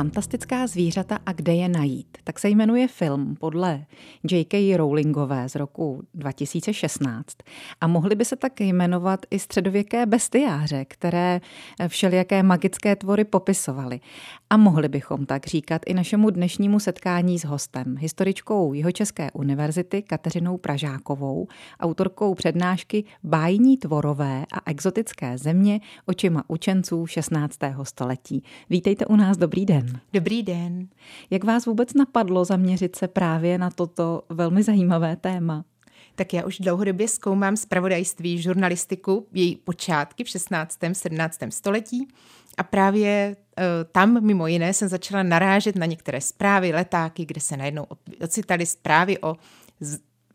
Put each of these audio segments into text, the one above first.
Fantastická zvířata a kde je najít. Tak se jmenuje film podle J.K. Rowlingové z roku 2016. A mohly by se tak jmenovat i středověké bestiáře, které všelijaké magické tvory popisovaly. A mohli bychom tak říkat i našemu dnešnímu setkání s hostem, historičkou Jihočeské univerzity Kateřinou Pražákovou, autorkou přednášky Bájní tvorové a exotické země očima učenců 16. století. Vítejte u nás, dobrý den. Dobrý den. Jak vás vůbec napadlo zaměřit se právě na toto velmi zajímavé téma? Tak já už dlouhodobě zkoumám zpravodajství, žurnalistiku, její počátky v 16. 17. století a právě uh, tam mimo jiné jsem začala narážet na některé zprávy, letáky, kde se najednou ocitaly zprávy o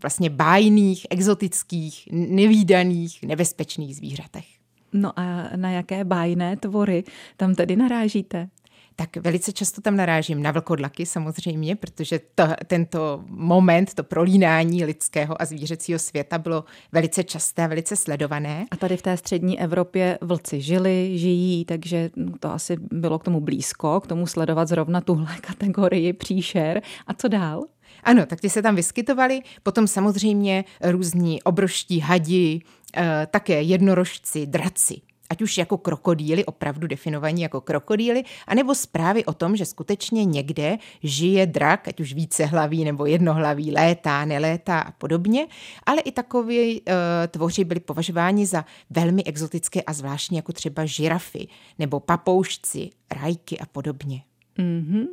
vlastně bájných, exotických, nevýdaných, nebezpečných zvířatech. No a na jaké bájné tvory tam tedy narážíte? Tak velice často tam narážím na vlkodlaky samozřejmě, protože to, tento moment, to prolínání lidského a zvířecího světa bylo velice časté a velice sledované. A tady v té střední Evropě vlci žili, žijí, takže to asi bylo k tomu blízko, k tomu sledovat zrovna tuhle kategorii příšer. A co dál? Ano, tak ty se tam vyskytovali, potom samozřejmě různí obroští hadi, eh, také jednorožci, draci ať už jako krokodýly, opravdu definovaní jako krokodýly, anebo zprávy o tom, že skutečně někde žije drak, ať už více hlaví nebo jednohlaví, létá, nelétá a podobně, ale i takoví uh, tvoři byli považováni za velmi exotické a zvláštní, jako třeba žirafy nebo papoušci, rajky a podobně. Mm-hmm.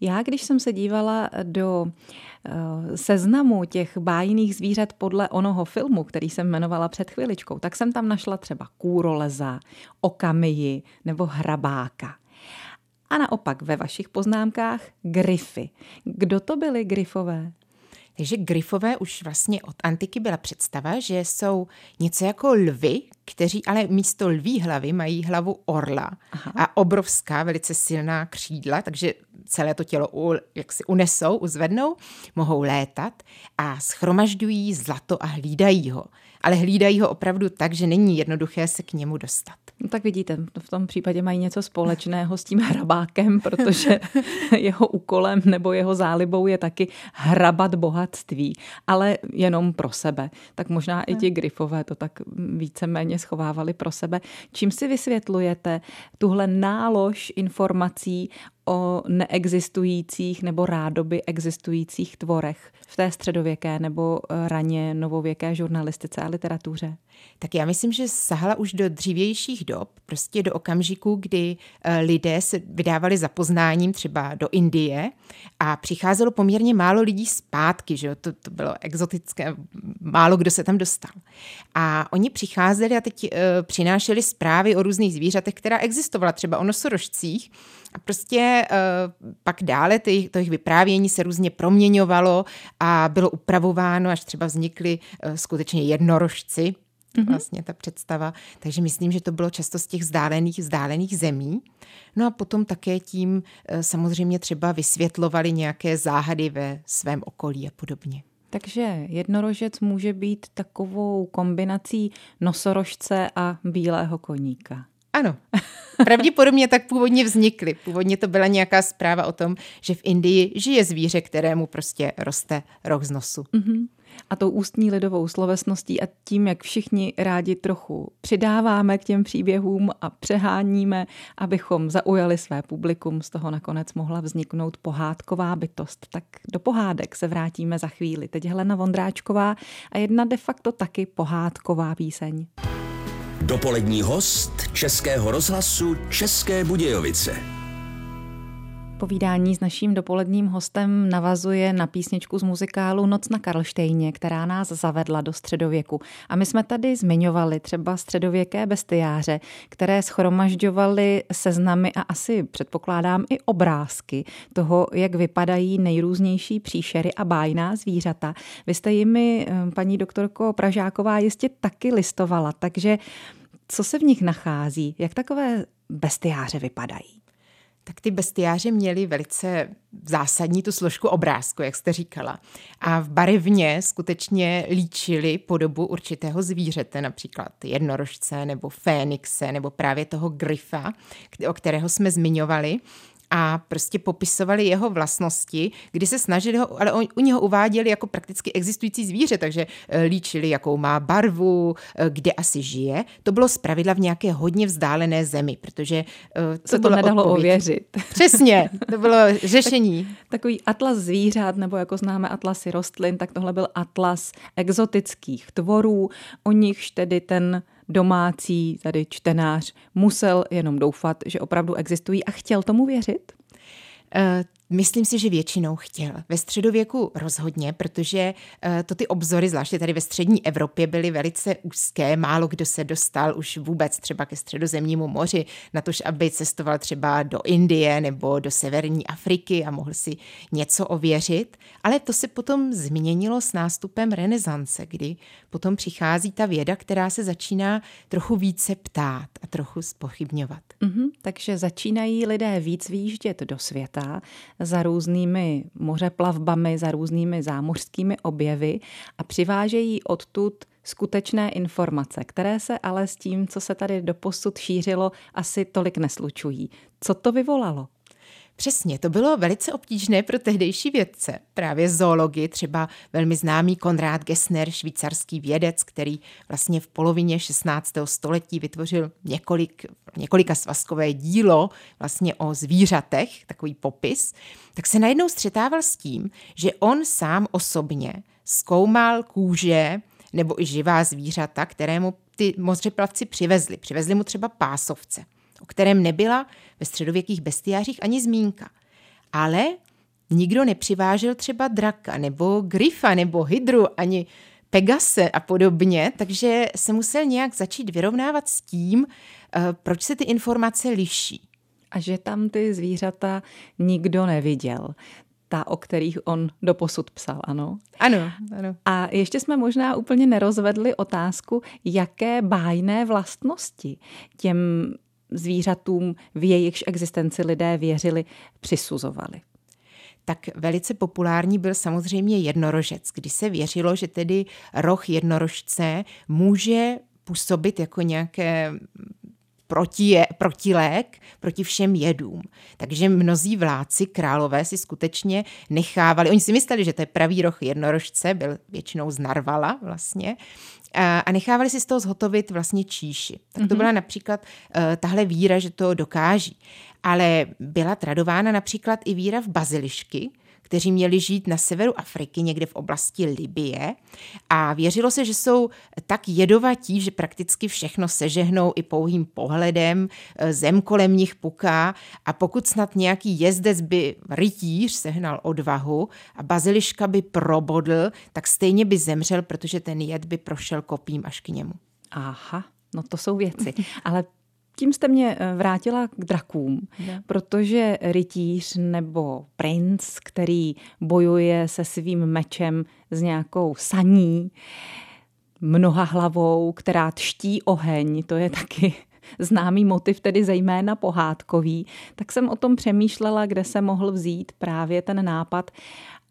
Já, když jsem se dívala do uh, seznamu těch bájných zvířat podle onoho filmu, který jsem jmenovala před chviličkou, tak jsem tam našla třeba kůroleza, okamiji nebo hrabáka. A naopak ve vašich poznámkách grify. Kdo to byly grifové? Takže grifové už vlastně od antiky byla představa, že jsou něco jako lvy, kteří ale místo lví hlavy mají hlavu orla Aha. a obrovská, velice silná křídla, takže celé to tělo u, jak si unesou, uzvednou, mohou létat a schromažďují zlato a hlídají ho. Ale hlídají ho opravdu tak, že není jednoduché se k němu dostat. No tak vidíte, v tom případě mají něco společného s tím hrabákem, protože jeho úkolem nebo jeho zálibou je taky hrabat bohatství, ale jenom pro sebe. Tak možná i ti grifové to tak víceméně schovávali pro sebe. Čím si vysvětlujete tuhle nálož informací o neexistujících nebo rádoby existujících tvorech v té středověké nebo eh, raně novověké žurnalistice a literatuře? Tak já myslím, že sahala už do dřívějších dob, prostě do okamžiku, kdy eh, lidé se vydávali za poznáním třeba do Indie a přicházelo poměrně málo lidí zpátky, že jo? To, to bylo exotické, málo kdo se tam dostal. A oni přicházeli a teď uh, přinášeli zprávy o různých zvířatech, která existovala, třeba o nosorožcích, prostě uh, pak dále ty, to jejich vyprávění se různě proměňovalo a bylo upravováno, až třeba vznikly uh, skutečně jednorožci, mm-hmm. vlastně ta představa. Takže myslím, že to bylo často z těch vzdálených, vzdálených zemí. No a potom také tím uh, samozřejmě třeba vysvětlovali nějaké záhady ve svém okolí a podobně. Takže jednorožec může být takovou kombinací nosorožce a bílého koníka. Ano, pravděpodobně tak původně vznikly. Původně to byla nějaká zpráva o tom, že v Indii žije zvíře, kterému prostě roste roh z nosu. Mm-hmm. A tou ústní lidovou slovesností a tím, jak všichni rádi trochu přidáváme k těm příběhům a přeháníme, abychom zaujali své publikum, z toho nakonec mohla vzniknout pohádková bytost. Tak do pohádek se vrátíme za chvíli. Teď Helena Vondráčková a jedna de facto taky pohádková píseň. Dopolední host Českého rozhlasu České Budějovice. Povídání s naším dopoledním hostem navazuje na písničku z muzikálu Noc na Karlštejně, která nás zavedla do středověku. A my jsme tady zmiňovali třeba středověké bestiáře, které schromažďovaly seznamy a asi předpokládám i obrázky toho, jak vypadají nejrůznější příšery a bájná zvířata. Vy jste jimi, eh, paní doktorko Pražáková, jistě taky listovala, takže co se v nich nachází? Jak takové bestiáře vypadají? tak ty bestiáře měly velice zásadní tu složku obrázku, jak jste říkala. A v barevně skutečně líčili podobu určitého zvířete, například jednorožce nebo fénixe nebo právě toho gryfa, o kterého jsme zmiňovali. A prostě popisovali jeho vlastnosti, kdy se snažili ho, ale u něho uváděli jako prakticky existující zvíře, takže eh, líčili, jakou má barvu, eh, kde asi žije. To bylo zpravidla v nějaké hodně vzdálené zemi, protože to se to nedalo odpověď. ověřit. Přesně, to bylo řešení. Tak, takový atlas zvířat, nebo jako známe atlasy rostlin, tak tohle byl atlas exotických tvorů, o nichž tedy ten domácí tady čtenář musel jenom doufat, že opravdu existují a chtěl tomu věřit? Myslím si, že většinou chtěl. Ve středověku rozhodně, protože uh, to ty obzory, zvláště tady ve střední Evropě, byly velice úzké. Málo kdo se dostal už vůbec třeba ke středozemnímu moři, na tož, aby cestoval třeba do Indie nebo do severní Afriky a mohl si něco ověřit. Ale to se potom změnilo s nástupem renesance, kdy potom přichází ta věda, která se začíná trochu více ptát a trochu spochybňovat. Mm-hmm, takže začínají lidé víc výjíždět do světa, za různými mořeplavbami, za různými zámořskými objevy a přivážejí odtud skutečné informace, které se ale s tím, co se tady doposud šířilo, asi tolik neslučují. Co to vyvolalo? Přesně, to bylo velice obtížné pro tehdejší vědce. Právě zoologi, třeba velmi známý Konrád Gessner, švýcarský vědec, který vlastně v polovině 16. století vytvořil několik, několika svazkové dílo vlastně o zvířatech, takový popis, tak se najednou střetával s tím, že on sám osobně zkoumal kůže nebo i živá zvířata, kterému ty mořeplavci přivezli. Přivezli mu třeba pásovce o kterém nebyla ve středověkých bestiářích ani zmínka. Ale nikdo nepřivážel třeba draka, nebo grifa, nebo hydru, ani Pegase a podobně, takže se musel nějak začít vyrovnávat s tím, eh, proč se ty informace liší. A že tam ty zvířata nikdo neviděl ta, o kterých on doposud psal, ano? Ano, ano. A ještě jsme možná úplně nerozvedli otázku, jaké bájné vlastnosti těm zvířatům, v jejichž existenci lidé věřili, přisuzovali tak velice populární byl samozřejmě jednorožec, kdy se věřilo, že tedy roh jednorožce může působit jako nějaké proti, protilék proti všem jedům. Takže mnozí vládci, králové si skutečně nechávali, oni si mysleli, že to je pravý roh jednorožce, byl většinou z Narvala vlastně, a nechávali si z toho zhotovit vlastně číši. Tak to mhm. byla například uh, tahle víra, že to dokáží. Ale byla tradována například i víra v bazilišky, kteří měli žít na severu Afriky, někde v oblasti Libie. A věřilo se, že jsou tak jedovatí, že prakticky všechno sežehnou i pouhým pohledem, e, zem kolem nich puká a pokud snad nějaký jezdec by rytíř sehnal odvahu a baziliška by probodl, tak stejně by zemřel, protože ten jed by prošel kopím až k němu. Aha, no to jsou věci. Ale tím jste mě eh, vrátila k drakům, ne. protože rytíř nebo princ, který bojuje se svým mečem s nějakou saní, mnoha hlavou, která tští oheň, to je taky známý motiv, tedy zejména pohádkový, tak jsem o tom přemýšlela, kde se mohl vzít právě ten nápad,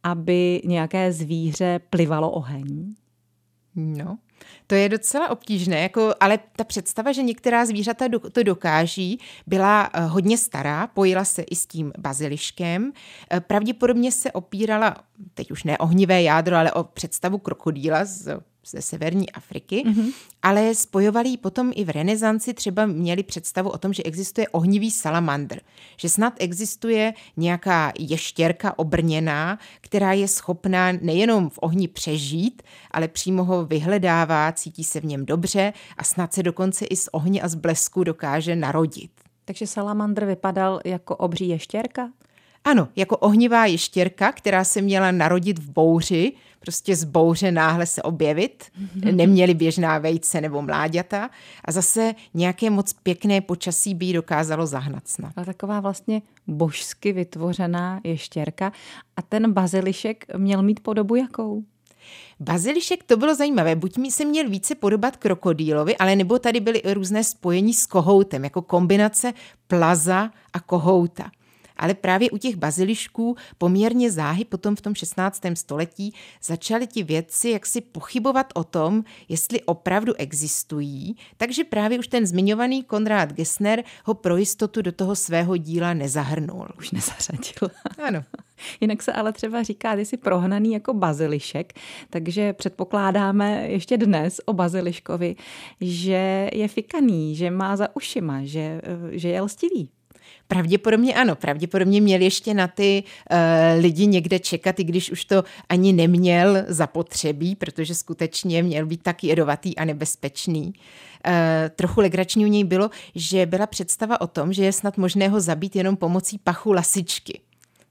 aby nějaké zvíře plivalo oheň. No, to je docela obtížné, jako, ale ta představa, že některá zvířata to dokáží, byla eh, hodně stará, pojila se i s tím baziliškem. Eh, pravděpodobně se opírala, teď už ne ohnivé jádro, ale o představu krokodýla z ze severní Afriky, mm-hmm. ale spojovali ji potom i v renesanci, třeba měli představu o tom, že existuje ohnivý salamandr, že snad existuje nějaká ještěrka obrněná, která je schopná nejenom v ohni přežít, ale přímo ho vyhledává, cítí se v něm dobře a snad se dokonce i z ohně a z blesku dokáže narodit. Takže salamandr vypadal jako obří ještěrka? Ano, jako ohnivá ještěrka, která se měla narodit v bouři, prostě z bouře náhle se objevit, mm-hmm. neměli běžná vejce nebo mláďata a zase nějaké moc pěkné počasí by ji dokázalo zahnat snad. A taková vlastně božsky vytvořená ještěrka a ten bazilišek měl mít podobu jakou? Bazilišek to bylo zajímavé, buď mi se měl více podobat krokodýlovi, ale nebo tady byly různé spojení s kohoutem, jako kombinace plaza a kohouta. Ale právě u těch bazilišků poměrně záhy potom v tom 16. století začaly ti vědci jaksi pochybovat o tom, jestli opravdu existují, takže právě už ten zmiňovaný Konrad Gessner ho pro jistotu do toho svého díla nezahrnul. Už nezařadil. Ano. Jinak se ale třeba říká, ty jsi prohnaný jako bazilišek, takže předpokládáme ještě dnes o baziliškovi, že je fikaný, že má za ušima, že, že je lstivý. Pravděpodobně ano, pravděpodobně měl ještě na ty uh, lidi někde čekat, i když už to ani neměl zapotřebí, protože skutečně měl být tak jedovatý a nebezpečný. Uh, trochu legrační u něj bylo, že byla představa o tom, že je snad možné ho zabít jenom pomocí pachu lasičky.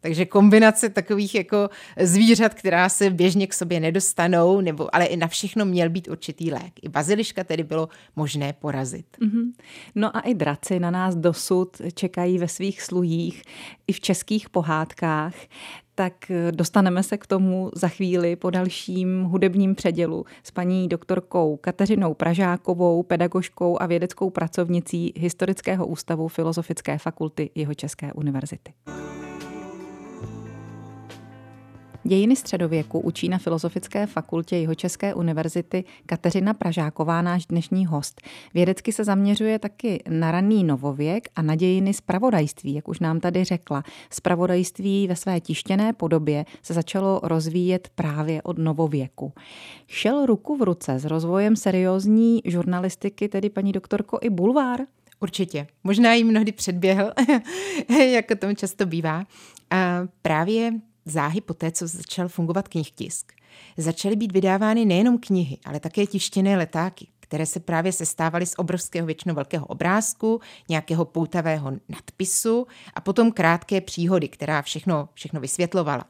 Takže kombinace takových jako zvířat, která se běžně k sobě nedostanou, nebo, ale i na všechno měl být určitý lék. I baziliška tedy bylo možné porazit. Mm-hmm. No a i draci na nás dosud čekají ve svých sluhích, i v českých pohádkách tak dostaneme se k tomu za chvíli po dalším hudebním předělu s paní doktorkou Kateřinou Pražákovou, pedagožkou a vědeckou pracovnicí Historického ústavu Filozofické fakulty Jihočeské univerzity. Dějiny středověku učí na Filozofické fakultě Jihočeské univerzity Kateřina Pražáková, náš dnešní host. Vědecky se zaměřuje taky na raný novověk a na dějiny spravodajství, jak už nám tady řekla. Spravodajství ve své tištěné podobě se začalo rozvíjet právě od novověku. Šel ruku v ruce s rozvojem seriózní žurnalistiky, tedy paní doktorko, i bulvár? Určitě. Možná jí mnohdy předběhl, jako tomu často bývá. A právě záhy poté, co začal fungovat knihtisk, začaly být vydávány nejenom knihy, ale také tištěné letáky, které se právě sestávaly z obrovského většinou velkého obrázku, nějakého poutavého nadpisu a potom krátké příhody, která všechno, všechno vysvětlovala.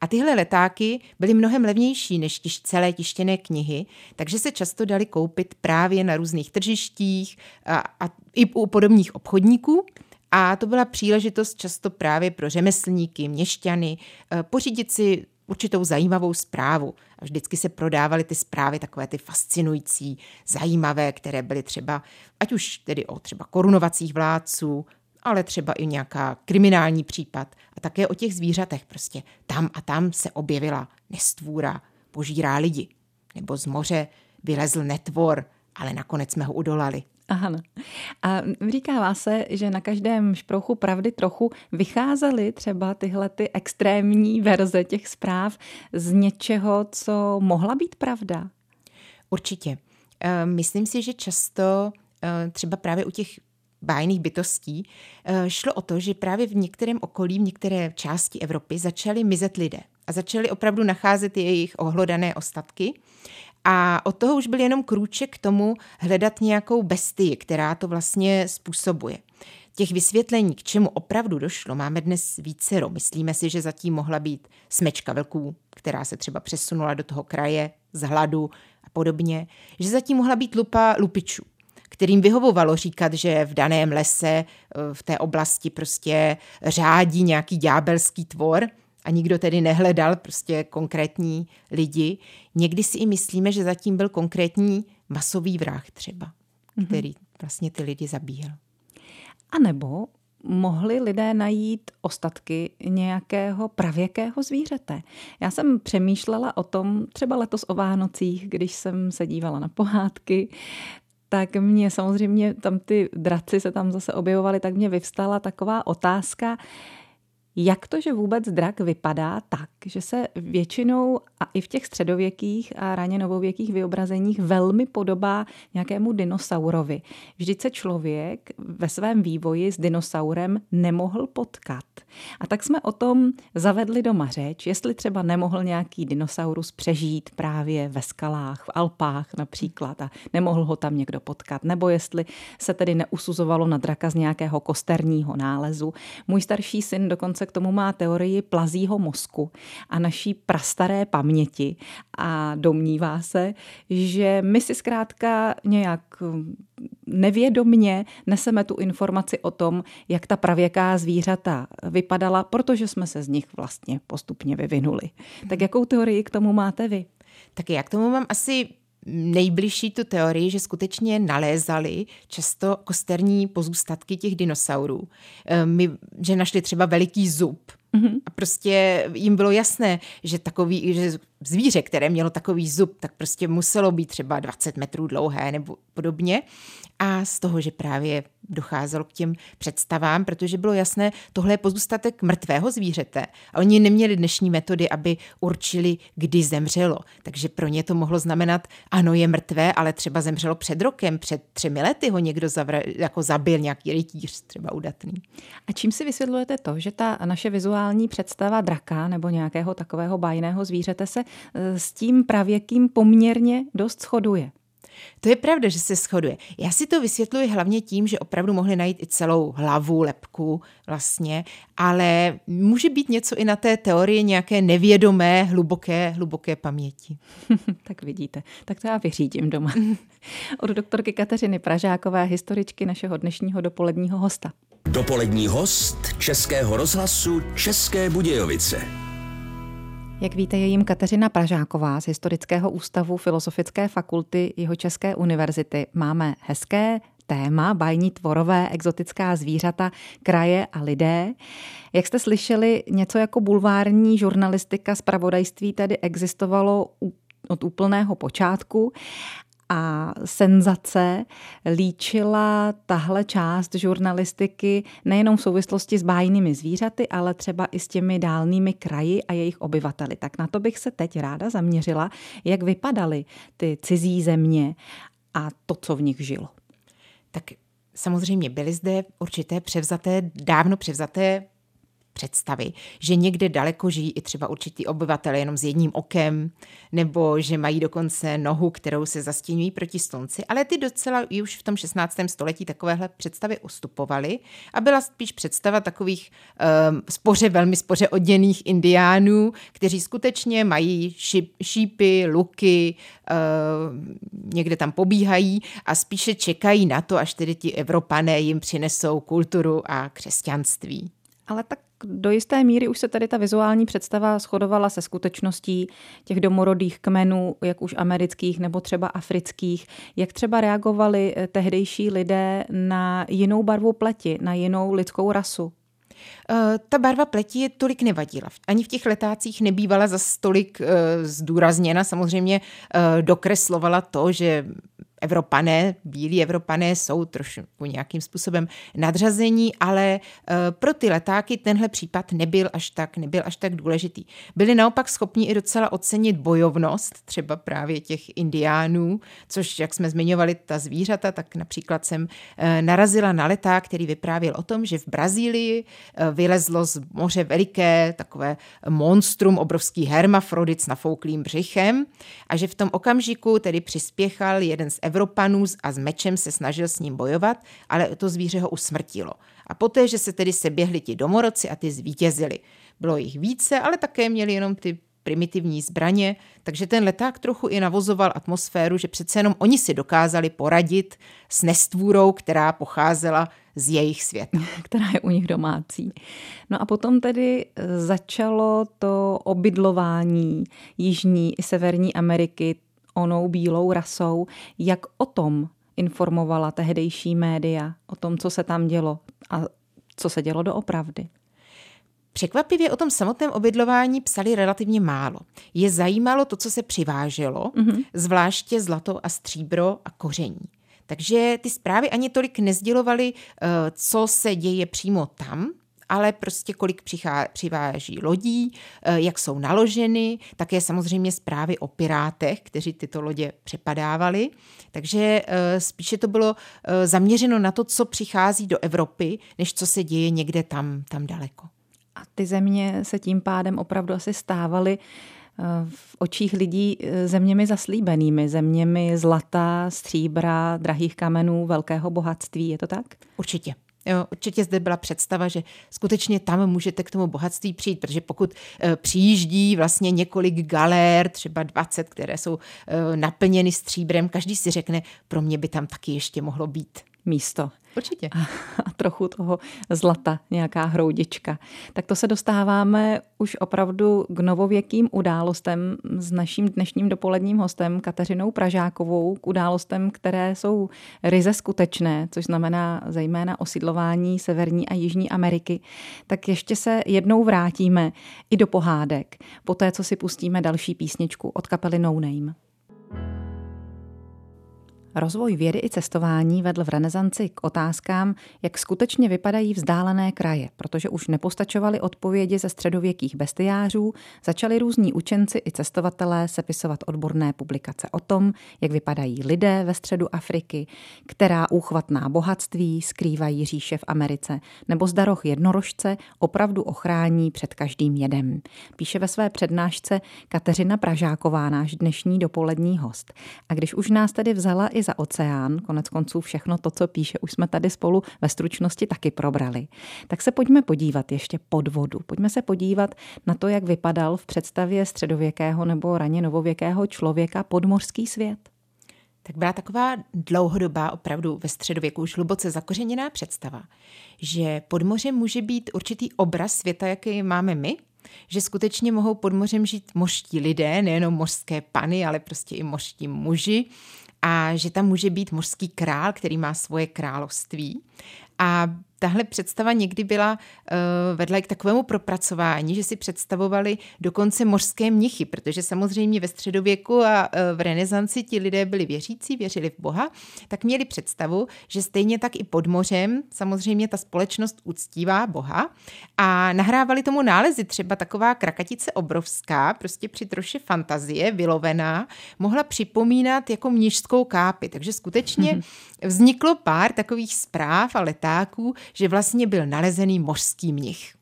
A tyhle letáky byly mnohem levnější než tiž celé tištěné knihy, takže se často dali koupit právě na různých tržištích a, a i u podobných obchodníků. A to byla příležitost často právě pro řemeslníky, měšťany, eh, pořídit si určitou zajímavou zprávu. A vždycky se prodávaly ty zprávy takové ty fascinující, zajímavé, které byly třeba, ať už tedy o třeba korunovacích vládců, ale třeba i nějaká kriminální případ a také o těch zvířatech prostě. Tam a tam se objevila nestvůra, požírá lidi. Nebo z moře vylezl netvor, ale nakonec jsme ho udolali. Ano. A říkává se, že na každém šprochu pravdy trochu vycházely třeba tyhle ty extrémní verze těch zpráv z něčeho, co mohla být pravda. Určitě. Eh, myslím si, že často eh, třeba právě u těch bájných bytostí eh, šlo o to, že právě v některém okolí, v některé části Evropy začaly mizet lidé a začaly opravdu nacházet jejich ohlodané ostatky a od toho už byl jenom krůček k tomu hledat nějakou bestii, která to vlastně způsobuje. Těch vysvětlení, k čemu opravdu došlo, máme dnes více. Myslíme si, že zatím mohla být smečka velků, která se třeba přesunula do toho kraje z hladu a podobně, že zatím mohla být lupa lupičů, kterým vyhovovalo říkat, že v daném lese, v té oblasti prostě řádí nějaký ďábelský tvor – a nikdo tedy nehledal prostě konkrétní lidi. Někdy si i myslíme, že zatím byl konkrétní masový vrah třeba, mm-hmm. který vlastně ty lidi zabíjel. A nebo mohli lidé najít ostatky nějakého pravěkého zvířete. Já jsem přemýšlela o tom třeba letos o Vánocích, když jsem se dívala na pohádky, tak mě samozřejmě tam ty draci se tam zase objevovaly, tak mě vyvstala taková otázka, jak to, že vůbec drak vypadá tak, že se většinou a i v těch středověkých a raně novověkých vyobrazeních velmi podobá nějakému dinosaurovi. Vždyť se člověk ve svém vývoji s dinosaurem nemohl potkat. A tak jsme o tom zavedli doma řeč, jestli třeba nemohl nějaký dinosaurus přežít právě ve skalách, v Alpách například a nemohl ho tam někdo potkat, nebo jestli se tedy neusuzovalo na draka z nějakého kosterního nálezu. Můj starší syn dokonce k tomu má teorii plazího mozku a naší prastaré paměti a domnívá se, že my si zkrátka nějak nevědomně neseme tu informaci o tom, jak ta pravěká zvířata vypadala, protože jsme se z nich vlastně postupně vyvinuli. Tak jakou teorii k tomu máte vy? Tak já k tomu mám asi nejbližší tu teorii, že skutečně nalézali často kosterní pozůstatky těch dinosaurů. Eh, my, že našli třeba veliký zub, Mm-hmm. A prostě jim bylo jasné, že takový, že zvíře, které mělo takový zub, tak prostě muselo být třeba 20 metrů dlouhé nebo podobně. A z toho, že právě docházelo k těm představám, protože bylo jasné, tohle je pozůstatek mrtvého zvířete. A oni neměli dnešní metody, aby určili, kdy zemřelo. Takže pro ně to mohlo znamenat, ano, je mrtvé, ale třeba zemřelo před rokem, před třemi lety ho někdo zavra, jako zabil, nějaký rytíř třeba udatný. A čím si vysvětlujete to, že ta naše vizuální představa draka nebo nějakého takového bájného zvířete se s tím pravěkým poměrně dost shoduje? To je pravda, že se shoduje. Já si to vysvětluji hlavně tím, že opravdu mohli najít i celou hlavu, lepku vlastně, ale může být něco i na té teorii nějaké nevědomé, hluboké, hluboké paměti. tak vidíte, tak to já vyřídím doma. Od doktorky Kateřiny Pražákové, historičky našeho dnešního dopoledního hosta. Dopolední host Českého rozhlasu České Budějovice. Jak víte, je jim Kateřina Pražáková z Historického ústavu Filozofické fakulty Jihočeské univerzity. Máme hezké téma, bajní tvorové, exotická zvířata, kraje a lidé. Jak jste slyšeli, něco jako bulvární žurnalistika z pravodajství tedy existovalo od úplného počátku a senzace líčila tahle část žurnalistiky nejenom v souvislosti s bájnými zvířaty, ale třeba i s těmi dálnými kraji a jejich obyvateli. Tak na to bych se teď ráda zaměřila, jak vypadaly ty cizí země a to, co v nich žilo. Tak samozřejmě byly zde určité převzaté, dávno převzaté představy, že někde daleko žijí i třeba určitý obyvatel jenom s jedním okem, nebo že mají dokonce nohu, kterou se zastíňují proti slunci, ale ty docela už v tom 16. století takovéhle představy ustupovaly a byla spíš představa takových um, spoře, velmi spoře oděných indiánů, kteří skutečně mají šip, šípy, luky, uh, někde tam pobíhají a spíše čekají na to, až tedy ti Evropané jim přinesou kulturu a křesťanství. Ale tak do jisté míry už se tady ta vizuální představa shodovala se skutečností těch domorodých kmenů, jak už amerických nebo třeba afrických. Jak třeba reagovali eh, tehdejší lidé na jinou barvu pleti, na jinou lidskou rasu? Eh, ta barva pleti je tolik nevadila. Ani v těch letácích nebývala za tolik uh, zdůrazněna. Samozřejmě uh, dokreslovala to, že Evropané, bílí Evropané jsou trošku nějakým způsobem nadřazení, ale eh, pro ty letáky tenhle případ nebyl až tak, nebyl až tak důležitý. Byli naopak schopni i docela ocenit bojovnost třeba právě těch indiánů, což, jak jsme zmiňovali, ta zvířata, tak například jsem eh, narazila na leták, který vyprávěl o tom, že v Brazílii eh, vylezlo z moře veliké takové monstrum, obrovský hermafrodit s nafouklým břichem a že v tom okamžiku tedy přispěchal jeden z Evropanů a s mečem se snažil s ním bojovat, ale to zvíře ho usmrtilo. A poté, že se tedy seběhli ti domorodci a ty zvítězili. Bylo jich více, ale také měli jenom ty primitivní zbraně, takže ten leták trochu i navozoval atmosféru, že přece jenom oni si dokázali poradit s nestvůrou, která pocházela z jejich světa. Která je u nich domácí. No a potom tedy začalo to obydlování Jižní i Severní Ameriky onou bílou rasou. Jak o tom informovala tehdejší média, o tom, co se tam dělo a co se dělo doopravdy? Překvapivě o tom samotném obydlování psali relativně málo. Je zajímalo to, co se přiváželo, mm-hmm. zvláště zlato a stříbro a koření. Takže ty zprávy ani tolik nezdělovaly, eh, co se děje přímo tam, ale prostě kolik přichá, přiváží lodí, eh, jak jsou naloženy, také samozřejmě zprávy o pirátech, kteří tyto lodě přepadávali. Takže eh, spíše to bylo zaměřeno na to, co přichází do Evropy, než co se děje někde tam, tam daleko. A ty země se tím pádem opravdu asi stávaly v očích lidí zeměmi zaslíbenými, zeměmi zlata, stříbra, drahých kamenů, velkého bohatství. Je to tak? Určitě. Jo, určitě zde byla představa, že skutečně tam můžete k tomu bohatství přijít, protože pokud e, přijíždí vlastně několik galér, třeba 20, které jsou e, naplněny stříbrem, každý si řekne, pro mě by tam taky ještě mohlo být místo. Určitě. A trochu toho zlata, nějaká hroudička. Tak to se dostáváme už opravdu k novověkým událostem s naším dnešním dopoledním hostem Kateřinou Pražákovou, k událostem, které jsou ryze skutečné, což znamená zejména osidlování Severní a Jižní Ameriky. Tak ještě se jednou vrátíme i do pohádek, po té, co si pustíme další písničku od kapely No Name. Rozvoj vědy i cestování vedl v renesanci k otázkám, jak skutečně vypadají vzdálené kraje, protože už nepostačovaly odpovědi ze středověkých bestiářů, začali různí učenci i cestovatelé sepisovat odborné publikace o tom, jak vypadají lidé ve středu Afriky, která úchvatná bohatství skrývají říše v Americe, nebo zda roh jednorožce opravdu ochrání před každým jedem. Píše ve své přednášce Kateřina Pražáková, náš dnešní dopolední host. A když už nás tedy vzala i za oceán, konec konců všechno to, co píše, už jsme tady spolu ve stručnosti taky probrali. Tak se pojďme podívat ještě pod vodu. Pojďme se podívat na to, jak vypadal v představě středověkého nebo raně novověkého člověka podmořský svět. Tak byla taková dlouhodobá, opravdu ve středověku už hluboce zakořeněná představa, že pod mořem může být určitý obraz světa, jaký máme my, že skutečně mohou pod mořem žít mořští lidé, nejenom mořské pany, ale prostě i mořští muži, a že tam může být mořský král, který má svoje království. A tahle představa někdy byla uh, vedla k takovému propracování, že si představovali dokonce mořské mnichy, protože samozřejmě ve středověku a uh, v renesanci ti lidé byli věřící, věřili v Boha, tak měli představu, že stejně tak i pod mořem samozřejmě ta společnost uctívá Boha a nahrávali tomu nálezy, třeba taková krakatice obrovská, prostě při troše fantazie, vylovená, mohla připomínat jako mnižskou kápi, takže skutečně mm-hmm. vzniklo pár takových zpráv a letáků, že vlastně byl nalezený mořský mnich.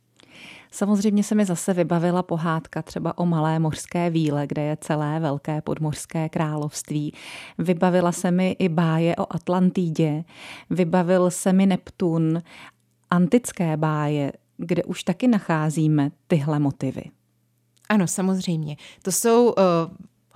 Samozřejmě se mi zase vybavila pohádka třeba o malé mořské víle, kde je celé velké podmořské království. Vybavila se mi i báje o Atlantidě, vybavil se mi Neptun, antické báje, kde už taky nacházíme tyhle motivy. Ano, samozřejmě. To jsou uh,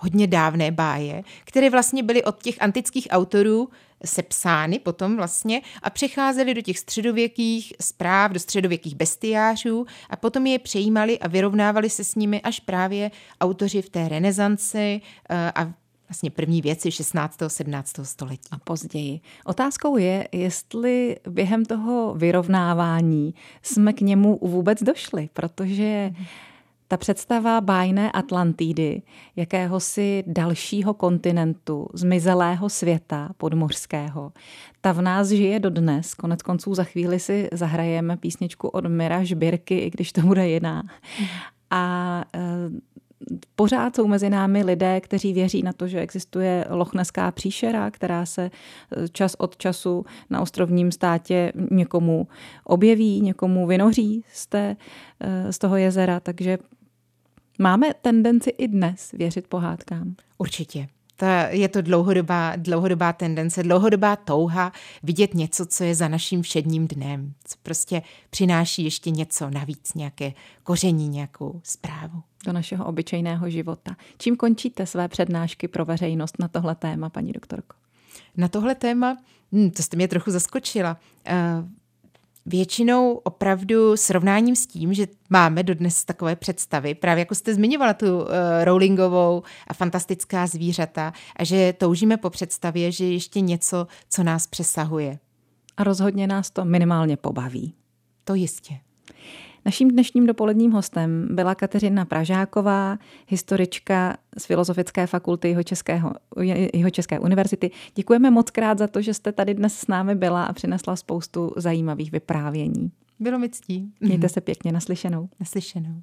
hodně dávné báje, které vlastně byly od těch antických autorů sepsány potom vlastně a přecházely do těch středověkých zpráv, do středověkých bestiářů a potom je přejímali a vyrovnávali se s nimi až právě autoři v té renesanci eh, a vlastně první věci 16. 17. století. A později. Otázkou je, jestli během toho vyrovnávání jsme k němu vůbec došli, protože ta představa bájné Atlantidy, jakéhosi dalšího kontinentu, zmizelého světa podmořského, ta v nás žije dodnes. Konec konců za chvíli si zahrajeme písničku od Mira Žbirky, i když to bude jiná. A e, pořád jsou mezi námi lidé, kteří věří na to, že existuje lochneská příšera, která se e, čas od času na ostrovním státě někomu objeví, někomu vynoří z, té, e, z toho jezera. Takže Máme tendenci i dnes věřit pohádkám? Určitě. Ta, je to dlouhodobá, dlouhodobá tendence, dlouhodobá touha vidět něco, co je za naším všedním dnem, co prostě přináší ještě něco navíc, nějaké koření, nějakou zprávu. Do našeho obyčejného života. Čím končíte své přednášky pro veřejnost na tohle téma, paní doktorko? Na tohle téma, hm, to jste mě trochu zaskočila. Většinou opravdu srovnáním s tím, že máme dodnes takové představy, právě jako jste zmiňovala tu uh, Rowlingovou a fantastická zvířata a že toužíme po představě, že ještě něco, co nás přesahuje. A rozhodně nás to minimálně pobaví. To jistě. Naším dnešním dopoledním hostem byla Kateřina Pražáková, historička z Filozofické fakulty jeho, České univerzity. Děkujeme moc krát za to, že jste tady dnes s námi byla a přinesla spoustu zajímavých vyprávění. Bylo mi ctí. Mějte se pěkně naslyšenou. Naslyšenou.